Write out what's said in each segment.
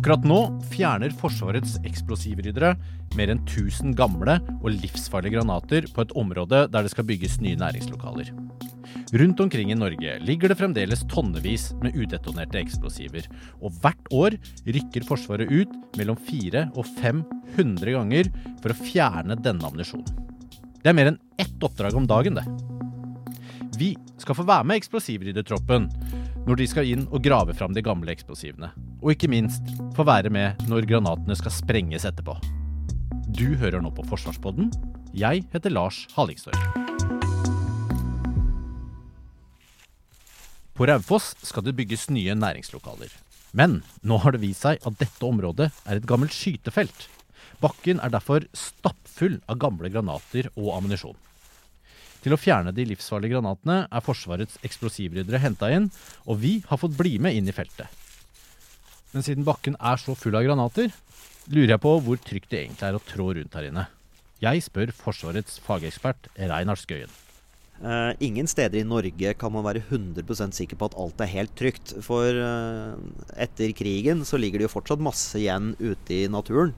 Akkurat nå fjerner Forsvarets eksplosivryddere mer enn 1000 gamle og livsfarlige granater på et område der det skal bygges nye næringslokaler. Rundt omkring i Norge ligger det fremdeles tonnevis med udetonerte eksplosiver, og hvert år rykker Forsvaret ut mellom 400 og 500 ganger for å fjerne denne ammunisjonen. Det er mer enn ett oppdrag om dagen, det. Vi skal få være med eksplosivryddertroppen når de skal inn og grave fram de gamle eksplosivene. Og ikke minst få være med når granatene skal sprenges etterpå. Du hører nå på Forsvarspodden. Jeg heter Lars Hallingstorp. På Raufoss skal det bygges nye næringslokaler. Men nå har det vist seg at dette området er et gammelt skytefelt. Bakken er derfor stappfull av gamle granater og ammunisjon. Til å fjerne de livsfarlige granatene er Forsvarets eksplosivryddere henta inn, og vi har fått bli med inn i feltet. Men siden bakken er så full av granater, lurer jeg på hvor trygt det egentlig er å trå rundt her inne. Jeg spør Forsvarets fagekspert Reinar Skøyen. Uh, ingen steder i Norge kan man være 100% sikker på at alt er helt trygt. For uh, etter krigen så ligger det jo fortsatt masse igjen ute i naturen.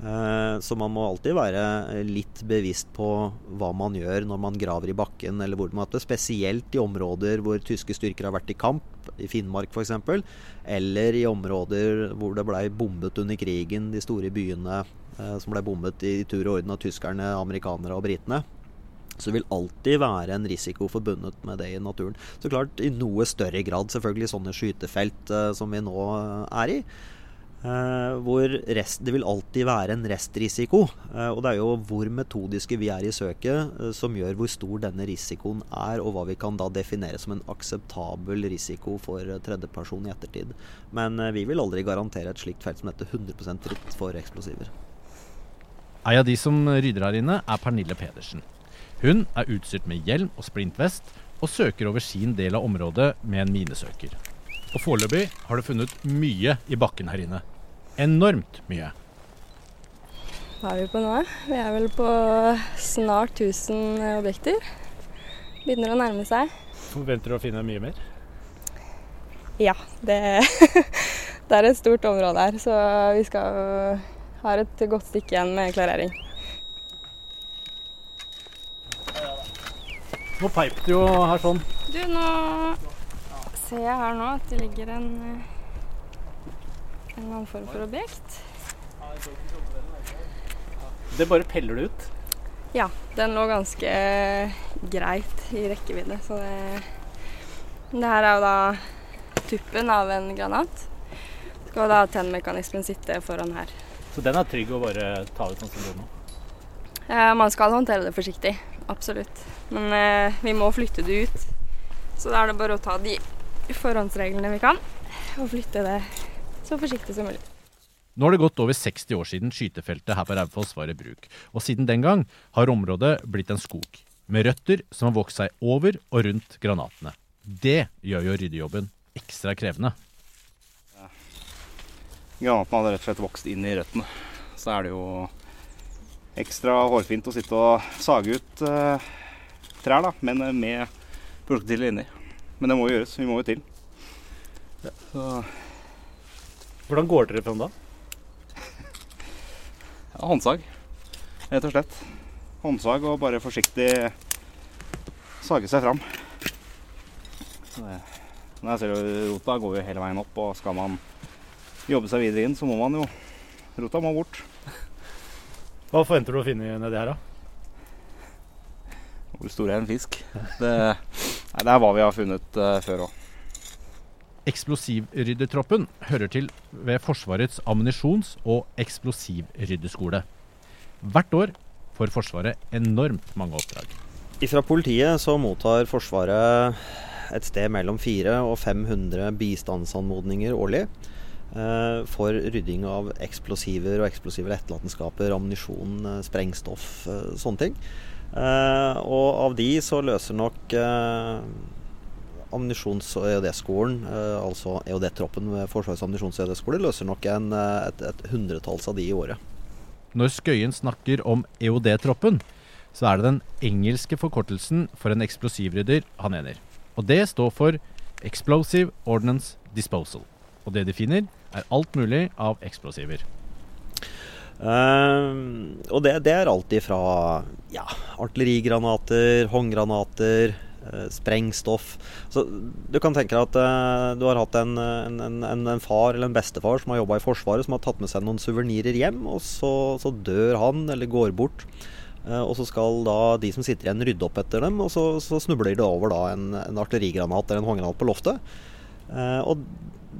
Uh, så man må alltid være litt bevisst på hva man gjør når man graver i bakken, eller hvor man er. Spesielt i områder hvor tyske styrker har vært i kamp, i Finnmark f.eks. Eller i områder hvor det blei bombet under krigen, de store byene som blei bombet i tur og orden av tyskerne, amerikanere og britene så det vil alltid være en risiko forbundet med det i naturen. Så klart i noe større grad selvfølgelig sånne skytefelt som vi nå er i. Uh, hvor rest, det vil alltid være en restrisiko. og det er jo hvor metodiske vi er i søket som gjør hvor stor denne risikoen er, og hva vi kan da definere som en akseptabel risiko for tredjeperson i ettertid. Men vi vil aldri garantere et slikt felt som dette 100% trygt for eksplosiver. Ei av de som rydder her inne, er Pernille Pedersen. Hun er utstyrt med hjelm og splintvest, og søker over sin del av området med en minesøker. Og foreløpig har du funnet mye i bakken her inne. Enormt mye. Hva er vi på nå? Vi er vel på snart 1000 objekter. Begynner å nærme seg. Forventer du å finne mye mer? Ja, det, det er et stort område her, så vi skal ha et godt stykke igjen med klarering. Nå peip det jo her sånn. Du, nå ser jeg her nå at det ligger en en annen form for objekt. Det bare peller det ut? Ja, den lå ganske greit i rekkevidde. Så det, det her er jo da tuppen av en granat. Skal da tennmekanismen sitte foran her. Så den er trygg å bare ta ut sånn som det nå? Eh, man skal håndtere det forsiktig absolutt. Men eh, vi må flytte det ut. Så da er det bare å ta de forhåndsreglene vi kan, og flytte det så forsiktig som mulig. Nå har det gått over 60 år siden skytefeltet her på Raufoss var i bruk, og siden den gang har området blitt en skog, med røtter som har vokst seg over og rundt granatene. Det gjør jo ryddejobben ekstra krevende. Granatene hadde rett og slett vokst inn i røttene. Så er det jo ekstra hårfint å sitte og sage ut eh, trær, da, men med projektiler inni. Men det må jo gjøres. Vi må jo til. Ja. Hvordan går dere fram da? ja, håndsag, rett og slett. Håndsag og bare forsiktig sage seg fram. Når jeg ser rota går jo hele veien opp, og skal man jobbe seg videre inn, så må man jo Rota må bort. Hva forventer du å finne nedi her, da? Hvor stor er en fisk? Det, nei, det er hva vi har funnet uh, før òg. Eksplosivryddertroppen hører til ved Forsvarets ammunisjons- og eksplosivryddeskole. Hvert år får Forsvaret enormt mange oppdrag. Fra politiet så mottar Forsvaret et sted mellom 400 og 500 bistandsanmodninger årlig. eh, for rydding av eksplosiver og eksplosive etterlatenskaper, ammunisjon, eh, sprengstoff, eh, sånne ting. Eh, og av de så løser nok eh, ammunisjons- og EOD-skolen, eh, altså EOD-troppen ved Forsvarets ammunisjons- og EOD-skole, løser nok en, et, et hundretalls av de i året. Når Skøyen snakker om EOD-troppen, så er det den engelske forkortelsen for en eksplosivrydder han mener. Og det står for Explosive Ordnance Disposal. Og det de finner, er alt mulig av eksplosiver. Eh, og det, det er alt ifra ja, artillerigranater, håndgranater, uh, sprengstoff. Så du kan tenke deg at uh, du har hatt en, en, en, en far eller en bestefar som har jobba i Forsvaret, som har tatt med seg noen suvenirer hjem, og så, så dør han eller går bort. Og så skal da de som sitter igjen rydde opp etter dem, og så, så snubler de over da en artillerigranat eller en håndgranat på loftet. Eh, og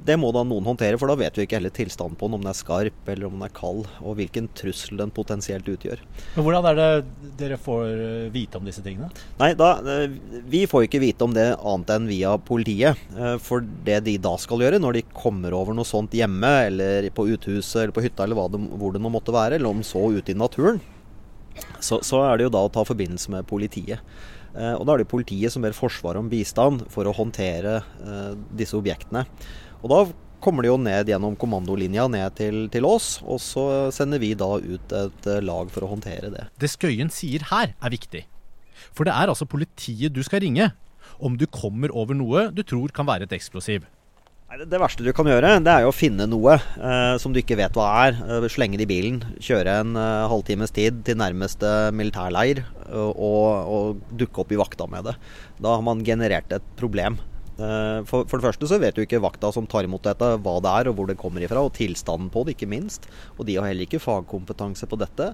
det må da noen håndtere, for da vet vi ikke heller tilstanden på den, om den er skarp eller om den er kald, og hvilken trussel den potensielt utgjør. Men Hvordan er det dere får eh, vite om disse tingene? Nei, da, eh, Vi får ikke vite om det annet enn via politiet. For det de da skal gjøre, når de kommer over noe sånt hjemme, eller på uthuset, eller på hytta, eller det, hvor det nå måtte være, eller om så ute i naturen, så, så er det jo da å ta forbindelse med politiet. Eh, Og da er det politiet som ber Forsvaret om bistand for å håndtere eh, disse objektene. Og da kommer de jo ned gjennom kommandolinja ned til, til oss, og så sender vi da ut et eh, lag for å håndtere det. Det Skøyen sier her, er viktig. For det er altså politiet du skal ringe om du kommer over noe du tror kan være et eksplosiv. Det, verste du kan gjøre, det er jo å finne noe eh, som du ikke vet hva er. Eh, slenge det i bilen, kjøre en eh, halvtimes tid til nærmeste militærleir eh, og, og dukke opp i vakta med det. Da har man generert et problem. Eh, for, for det første så vet jo ikke vakta som tar imot dette hva det er og hvor det kommer ifra, og tilstanden på det, ikke minst. Og de har heller ikke fagkompetanse på dette.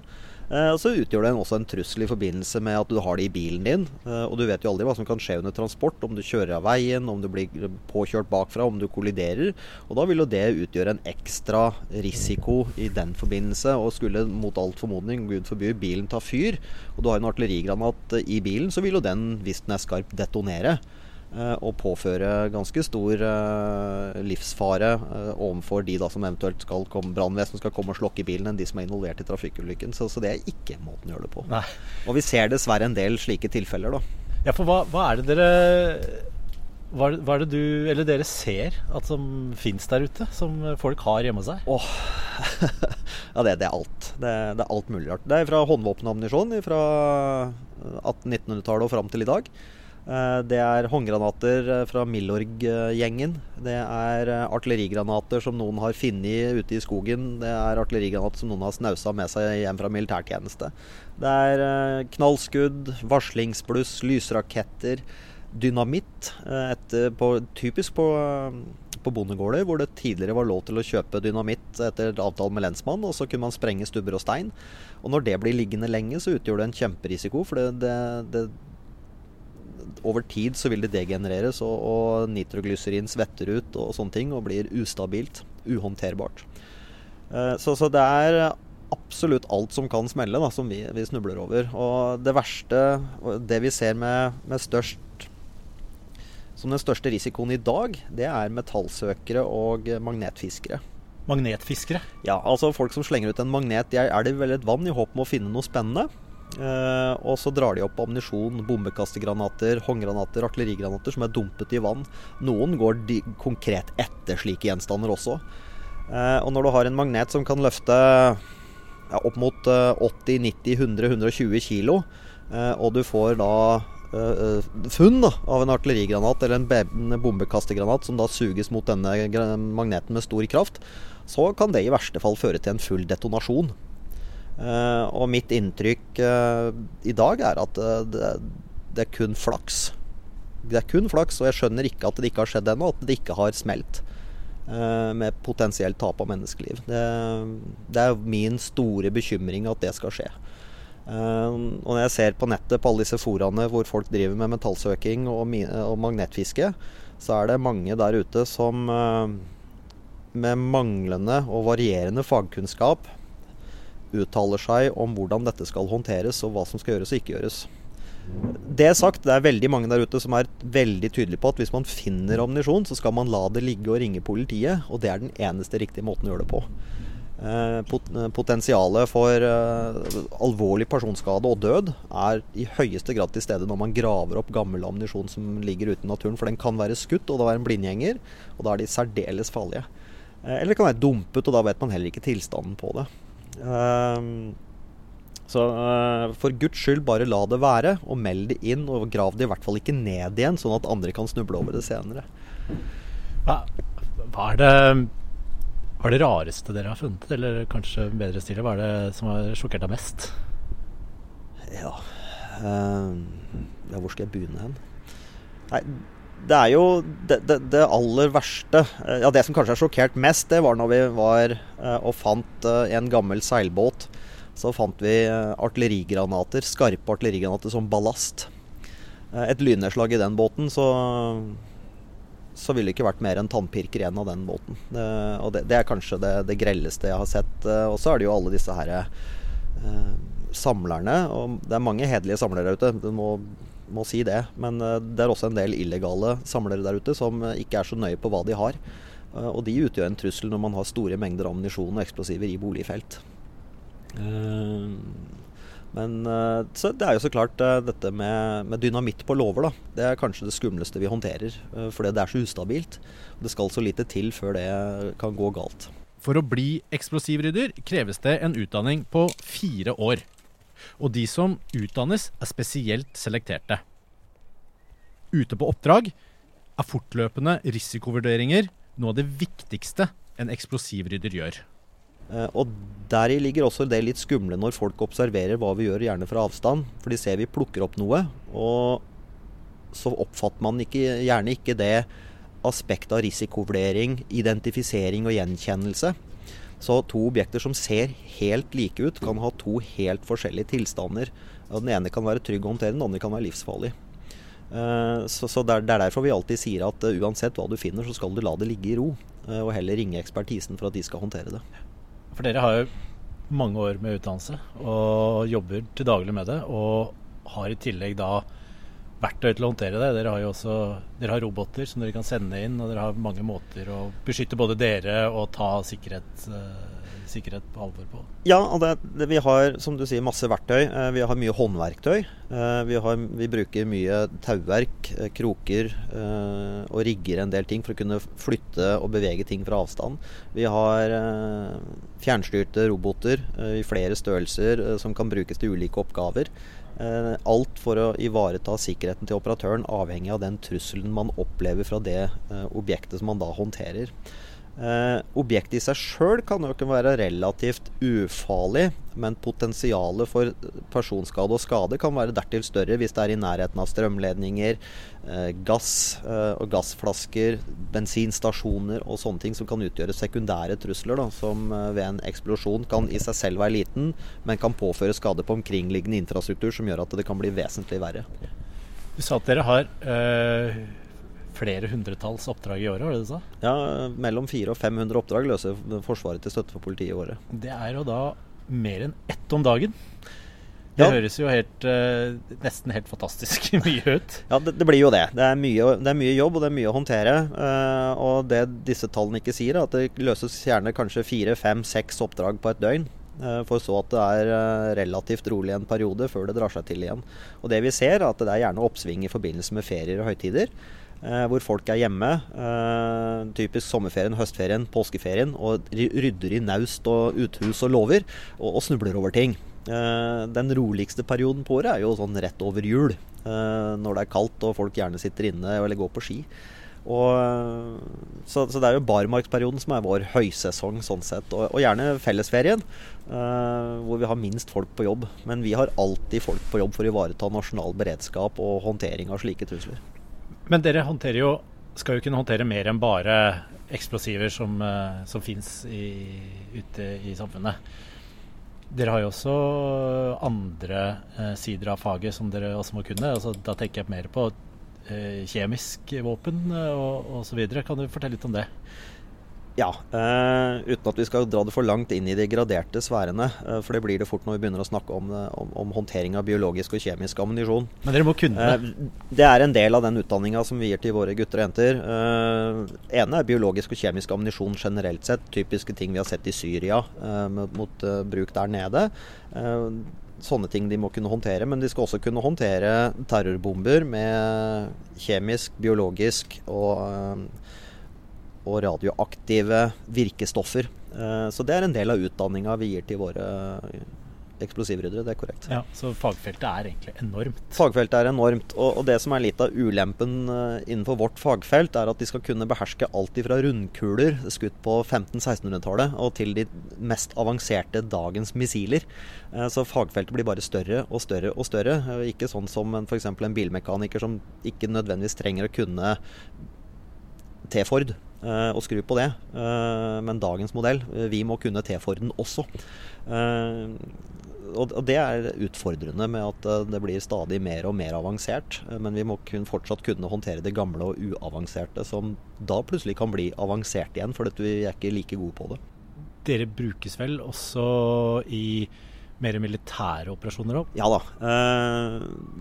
Eh, Og så utgjør det også en trussel i forbindelse med at du har det i bilen din. eh, Og du vet jo aldri hva som kan skje under transport, om du kjører av veien, om du blir påkjørt bakfra, om du kolliderer. Og da vil jo det utgjøre en ekstra risiko i den forbindelse. Og skulle mot all formodning, gud forby, bilen ta fyr, og du har en artillerigranat eh, i bilen, så vil jo den, hvis den er skarp, detonere. Eh, Og påføre ganske stor eh, livsfare eh, overfor de da som eventuelt skal komme brannvesenet skal komme og slokke bilen, enn de som er involvert i trafikkulykken. Så, så det er ikke måten å gjøre det på. Nei. Og vi ser dessverre en del slike tilfeller, da. Ja, for hva, hva er det dere hva er, det, du eller dere ser at som fins der ute, som folk har hjemme seg? Åh, ja, det, det er alt. Det, det er alt mulig rart. Det er fra håndvåpenammunisjon fra 1800-1900-tallet og fram til i dag. Eh, Det er håndgranater eh, fra Milorg-gjengen. Det er eh, artillerigranater som noen har funnet ute i skogen. Det er artillerigranater som noen har snausa med seg hjem fra militærtjeneste. Det er knallskudd, varslingsbluss, lysraketter, dynamitt. Etter, på, typisk på, på bondegårder, hvor det tidligere var lov til å kjøpe dynamitt etter avtale med lensmann, og så kunne man sprenge stubber og stein. Og når det blir liggende lenge, så utgjør det en kjemperisiko, for det, det, det over tid så vil det degenereres, og, og nitroglyserin svetter ut og sånne ting, og blir ustabilt. Uhåndterbart. Eh, Så, så det er absolutt alt som kan smelle, da, som vi, vi snubler over. Og det verste, det vi ser med, med størst som den største risikoen i dag, det er metallsøkere og magnetfiskere. Magnetfiskere. Ja, altså folk som slenger ut en magnet i ei elv eller et vann i håp om å finne noe spennende. Eh, og så drar de opp ammunisjon, bombekastergranater, håndgranater, artillerigranater som er dumpet i vann. Noen går konkret etter slike gjenstander også. Eh, og når du har en magnet som kan løfte ja, opp mot eh, 80-90-100-120 kilo, eh, og du får da eh, eh, funn da, av en artillerigranat eller en be- bombekastergranat som da suges mot denne magneten med stor kraft, så kan det i verste fall føre til en full detonasjon. Eh, og mitt inntrykk eh, i dag er at eh, det, det er kun flaks. Det er kun flaks, og jeg skjønner ikke at det ikke har skjedd ennå, at det ikke har smelt. med potensielt tap av menneskeliv. Det, det er min store bekymring at det skal skje. Og når jeg ser på nettet på alle disse foraene hvor folk driver med metallsøking og, og magnetfiske, så er det mange der ute som med manglende og varierende fagkunnskap uttaler seg om hvordan dette skal håndteres og hva som skal gjøres og ikke gjøres. Det sagt, det er veldig mange der ute som er veldig tydelige på at hvis man finner ammunisjon, så skal man la det ligge og ringe politiet. Og det er den eneste riktige måten å gjøre det på. Eh, pot potensialet for eh, alvorlig personskade og død er i høyeste grad til stede når man graver opp gammel ammunisjon som ligger ute i naturen. For den kan være skutt, og det være en blindgjenger. Og da er de særdeles farlige. Eh, eller det kan være dumpet, og da vet man heller ikke tilstanden på det. Uh, så uh, for guds skyld, bare la det være, og meld det inn. Og grav det i hvert fall ikke ned igjen, sånn at andre kan snuble over det senere. Hva, hva er det hva er det rareste dere har funnet, eller kanskje bedre stille, hva er det som har sjokkert deg mest? Ja, uh, ja Hvor skal jeg begynne hen? Nei, det er jo det, det, det, aller verste Ja, det som kanskje har sjokkert mest, det var når vi var uh, og fant uh, en gammel seilbåt så fant vi eh, artillerigranater, skarpe artillerigranater som ballast. Eh, et lynnedslag i den båten, så, så ville det ikke vært mer enn tannpirker igjen av den båten. Det, og det, det, er kanskje det, det, grelleste jeg har sett. Eh, og så er det jo alle disse her eh, samlerne. Og det er mange hederlige samlere ute, du må, må si det. Men det er også en del illegale samlere der ute som ikke er så nøye på hva de har. Og de utgjør en trussel når man har store mengder ammunisjon og eksplosiver i boligfelt. Eh, men eh, det er jo så klart eh, dette med, med dynamitt på låver, da. Det er kanskje det skumleste vi håndterer. Fordi det er så ustabilt. Det skal så lite til før det kan gå galt. For å bli eksplosivrydder kreves det en utdanning på fire år. Og de som utdannes, er spesielt selekterte. Ute på oppdrag er fortløpende risikovurderinger noe av det viktigste en eksplosivrydder gjør. Eh, og deri ligger også det litt skumle når folk observerer hva vi gjør, gjerne fra avstand. For de ser vi plukker opp noe, og så oppfatter man ikke, gjerne ikke det aspektet av risikovurdering, identifisering og gjenkjennelse. Så to objekter som ser helt like ut, kan ha to helt forskjellige tilstander. Den ene kan være trygg å håndtere, den andre kan være livsfarlig. Eh, så, det, er, derfor vi alltid sier at eh, uansett hva du finner, så skal du la det ligge i ro. Og heller ringe ekspertisen for at de skal håndtere det. For dere har jo mange år med utdannelse og jobber til daglig med det. Og har i tillegg da verktøy til å håndtere det. Dere har jo også dere har roboter som dere kan sende inn, og dere har mange måter å beskytte både dere og ta sikkerhet, eh, sikkerhet på alvor på. Ja, det, det, vi har som du sier, masse verktøy. Eh, vi har mye håndverktøy. Eh, vi, har, vi, bruker mye tauverk, kroker og rigger en del ting for å kunne flytte og bevege ting fra avstand. Vi har fjernstyrte roboter i flere størrelser som kan brukes til ulike oppgaver. Eh, alt for å ivareta sikkerheten til operatøren, avhengig av den trusselen man opplever fra det eh, objektet som man da håndterer. Eh, objektet i seg sjøl kan jo ikke være relativt ufarlig, men potensialet for personskade og skade kan være dertil større hvis det er i nærheten av strømledninger, eh, gass eh, og gassflasker, bensinstasjoner og sånne ting som kan utgjøre sekundære trusler, da, som ved en eksplosjon kan i seg selv være liten, men kan påføre skade på omkringliggende infrastruktur som gjør at det kan bli vesentlig verre. Du sa at dere har flere hundretalls oppdrag i året, var det du sa? Ja, mellom 400 og 500 oppdrag løser Forsvaret til støtte for politiet i året. Det er jo da mer enn ett om dagen. Det ja. høres jo helt, uh, nesten helt fantastisk mye ut. Ja, det, det, blir jo det. Det er, mye, det er, mye, jobb og det er mye å håndtere. Uh, og det disse tallene ikke sier, er at det løses gjerne kanskje fire, fem, seks oppdrag på et døgn. Uh, for så at det er relativt rolig en periode før det drar seg til igjen. Og det vi ser, er at det er gjerne oppsving i forbindelse med ferier og høytider. Eh, hvor folk er hjemme. Eh, typisk sommerferien, høstferien, påskeferien. Og rydder i naust og uthus og låver, og, og, snubler over ting. Eh, den roligste perioden på året er jo sånn rett over jul. når det er kaldt og folk gjerne sitter inne eller går på ski. Og, så, så, det er jo barmarksperioden som er vår høysesong sånn sett. Og, og gjerne fellesferien, uh, hvor vi har minst folk på jobb. Men vi har alltid folk på jobb for å ivareta nasjonal beredskap og håndtering av slike trusler. Men dere håndterer jo, skal jo kunne håndtere mer enn bare eksplosiver som, uh, som fins ute i samfunnet. Dere har jo også andre eh, sider av faget som dere også må kunne. Altså, da tenker jeg mer på eh, kjemisk våpen uh, og osv. Kan du fortelle litt om det? Ja, uh, uten at vi skal dra det for langt inn i de graderte sfærene. Uh, for det blir det fort når vi begynner å snakke om, uh, om, om håndtering av biologisk og kjemisk ammunisjon. Men dere må kunne det? det er en del av den utdanninga som vi gir til våre gutter og jenter. ene er biologisk og kjemisk ammunisjon generelt sett. Typiske ting vi har sett i Syria mot, mot bruk der nede. Sånne ting de må kunne håndtere. Men de skal også kunne håndtere terrorbomber med kjemisk, biologisk og og radioaktive virkestoffer. Eh, så det er en del av utdanninga vi gir til våre eksplosivryddere. Det er korrekt. Ja, Så fagfeltet er egentlig enormt? Fagfeltet er enormt. Og, det som er litt av ulempen eh, innenfor vårt fagfelt, er at de skal kunne beherske alt fra rundkuler skutt på 1500-1600-tallet og til de mest avanserte dagens missiler. Eh, så fagfeltet blir bare større og større og større. Ikke sånn som f.eks. en bilmekaniker som ikke nødvendigvis trenger å kunne T-Ford og eh, skru på det. Eh, men dagens modell, eh, vi må kunne T-Forden også. Og det er utfordrende med at det blir stadig mer og mer avansert. Men vi må fortsatt kunne håndtere det gamle og uavanserte, som da plutselig kan bli avansert igjen, for vi er ikke like gode på det. Dere brukes vel også i mer militære operasjoner òg? Ja da. Eh,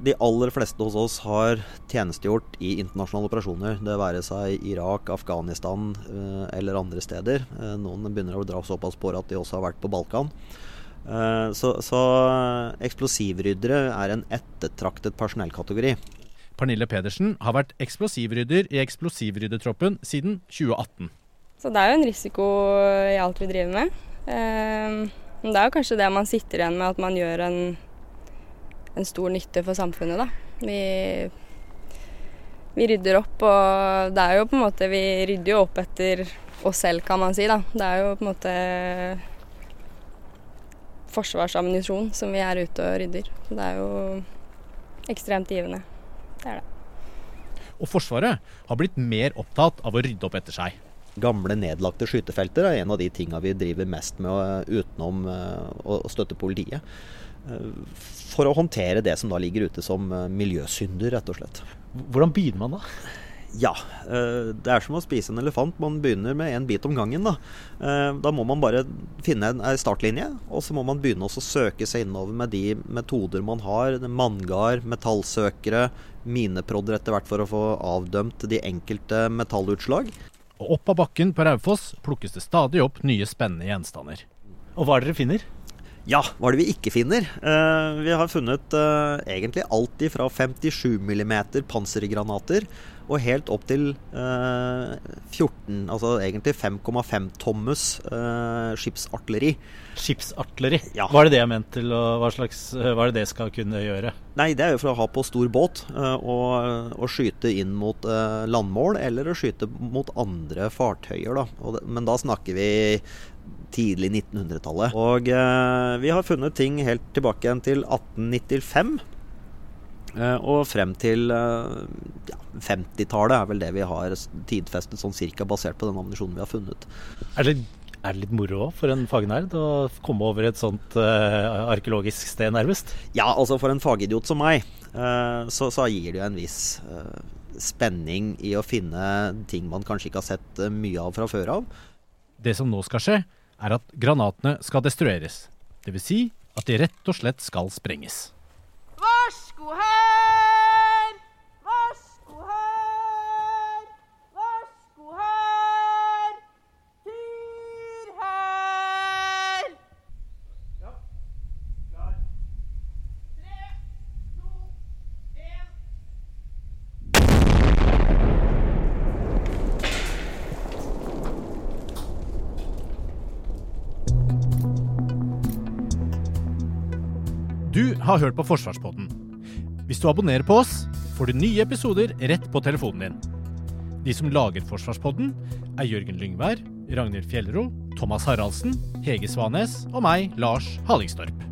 de aller fleste hos oss har tjenestegjort i internasjonale operasjoner. Det være seg Irak, Afghanistan eh, eller andre steder. Eh, noen begynner å dra såpass på at de også har vært på Balkan. Så, så eksplosivryddere er en ettertraktet personellkategori. Pernille Pedersen har vært eksplosivrydder i eksplosivryddertroppen siden 2018. Så det er jo en risiko i alt vi driver med. Men det er jo kanskje det man sitter igjen med, at man gjør en, en stor nytte for samfunnet, da. Vi, vi, rydder opp, og det er jo på en måte Vi rydder jo opp etter oss selv, kan man si, da. Det er jo på en måte forsvarsammunisjon som vi er ute og rydder. Det er jo ekstremt givende. Det er det. Og Forsvaret har blitt mer opptatt av å rydde opp etter seg. Gamle, nedlagte skytefelter er en av de tinga vi driver mest med eh, utenom eh, å støtte politiet. Eh, for å håndtere det som da ligger ute som miljøsynder, rett og slett. Hvordan begynner man da? Ja, det er som å spise en elefant. Man begynner med en bit om gangen. Da, da må man bare finne en startlinje, og så må man begynne å søke seg innover med de metoder man har. Manngard, metallsøkere, mineprodder etter hvert for å få avdømt de enkelte metallutslag. Og opp av bakken på Raufoss plukkes det stadig opp nye spennende gjenstander. Og hva er det dere finner? Ja, hva er det vi ikke finner? Uh, vi har funnet uh, egentlig alt fra 57 mm pansergranater og helt opp til eh, 14, altså egentlig 5,5 tommes skipsartilleri. Skipsartilleri? Ja. Hva er det det er ment til, og hva, slags, hva er det det skal kunne gjøre? Nei, det er jo for å ha på stor båt og, og skyte inn mot landmål, eller å skyte mot andre fartøyer. Da. Det, men da snakker vi tidlig 1900-tallet. Og eh, vi har funnet ting helt tilbake igjen til 1895. Eh, og frem til eh, ja, 50-tallet er vel det vi har tidfestet sånn cirka, basert på den ammunisjonen vi har funnet. Er det, er det litt moro for en fagnerd å komme over et sånt uh, arkeologisk sted, nærmest? Ja, altså for en fagidiot som meg, uh, så, så, gir det jo en viss uh, spenning i å finne ting man kanskje ikke har sett mye av fra før av. Det som nå skal skje, er at granatene skal destrueres. Dvs. Si at de rett og slett skal sprenges. Varsko her! Varsko her! Varsko her! Tur her! Ja. Klar. Tre, to, én Du har hørt på Forsvarspodden. Hvis du abonnerer på oss, får du nye episoder rett på telefonen din. De som lager Forsvarspodden, er Jørgen Lyngvær, Ragnhild Fjellro, Thomas Haraldsen, Hege Svanes og meg, Lars Hallingstorp.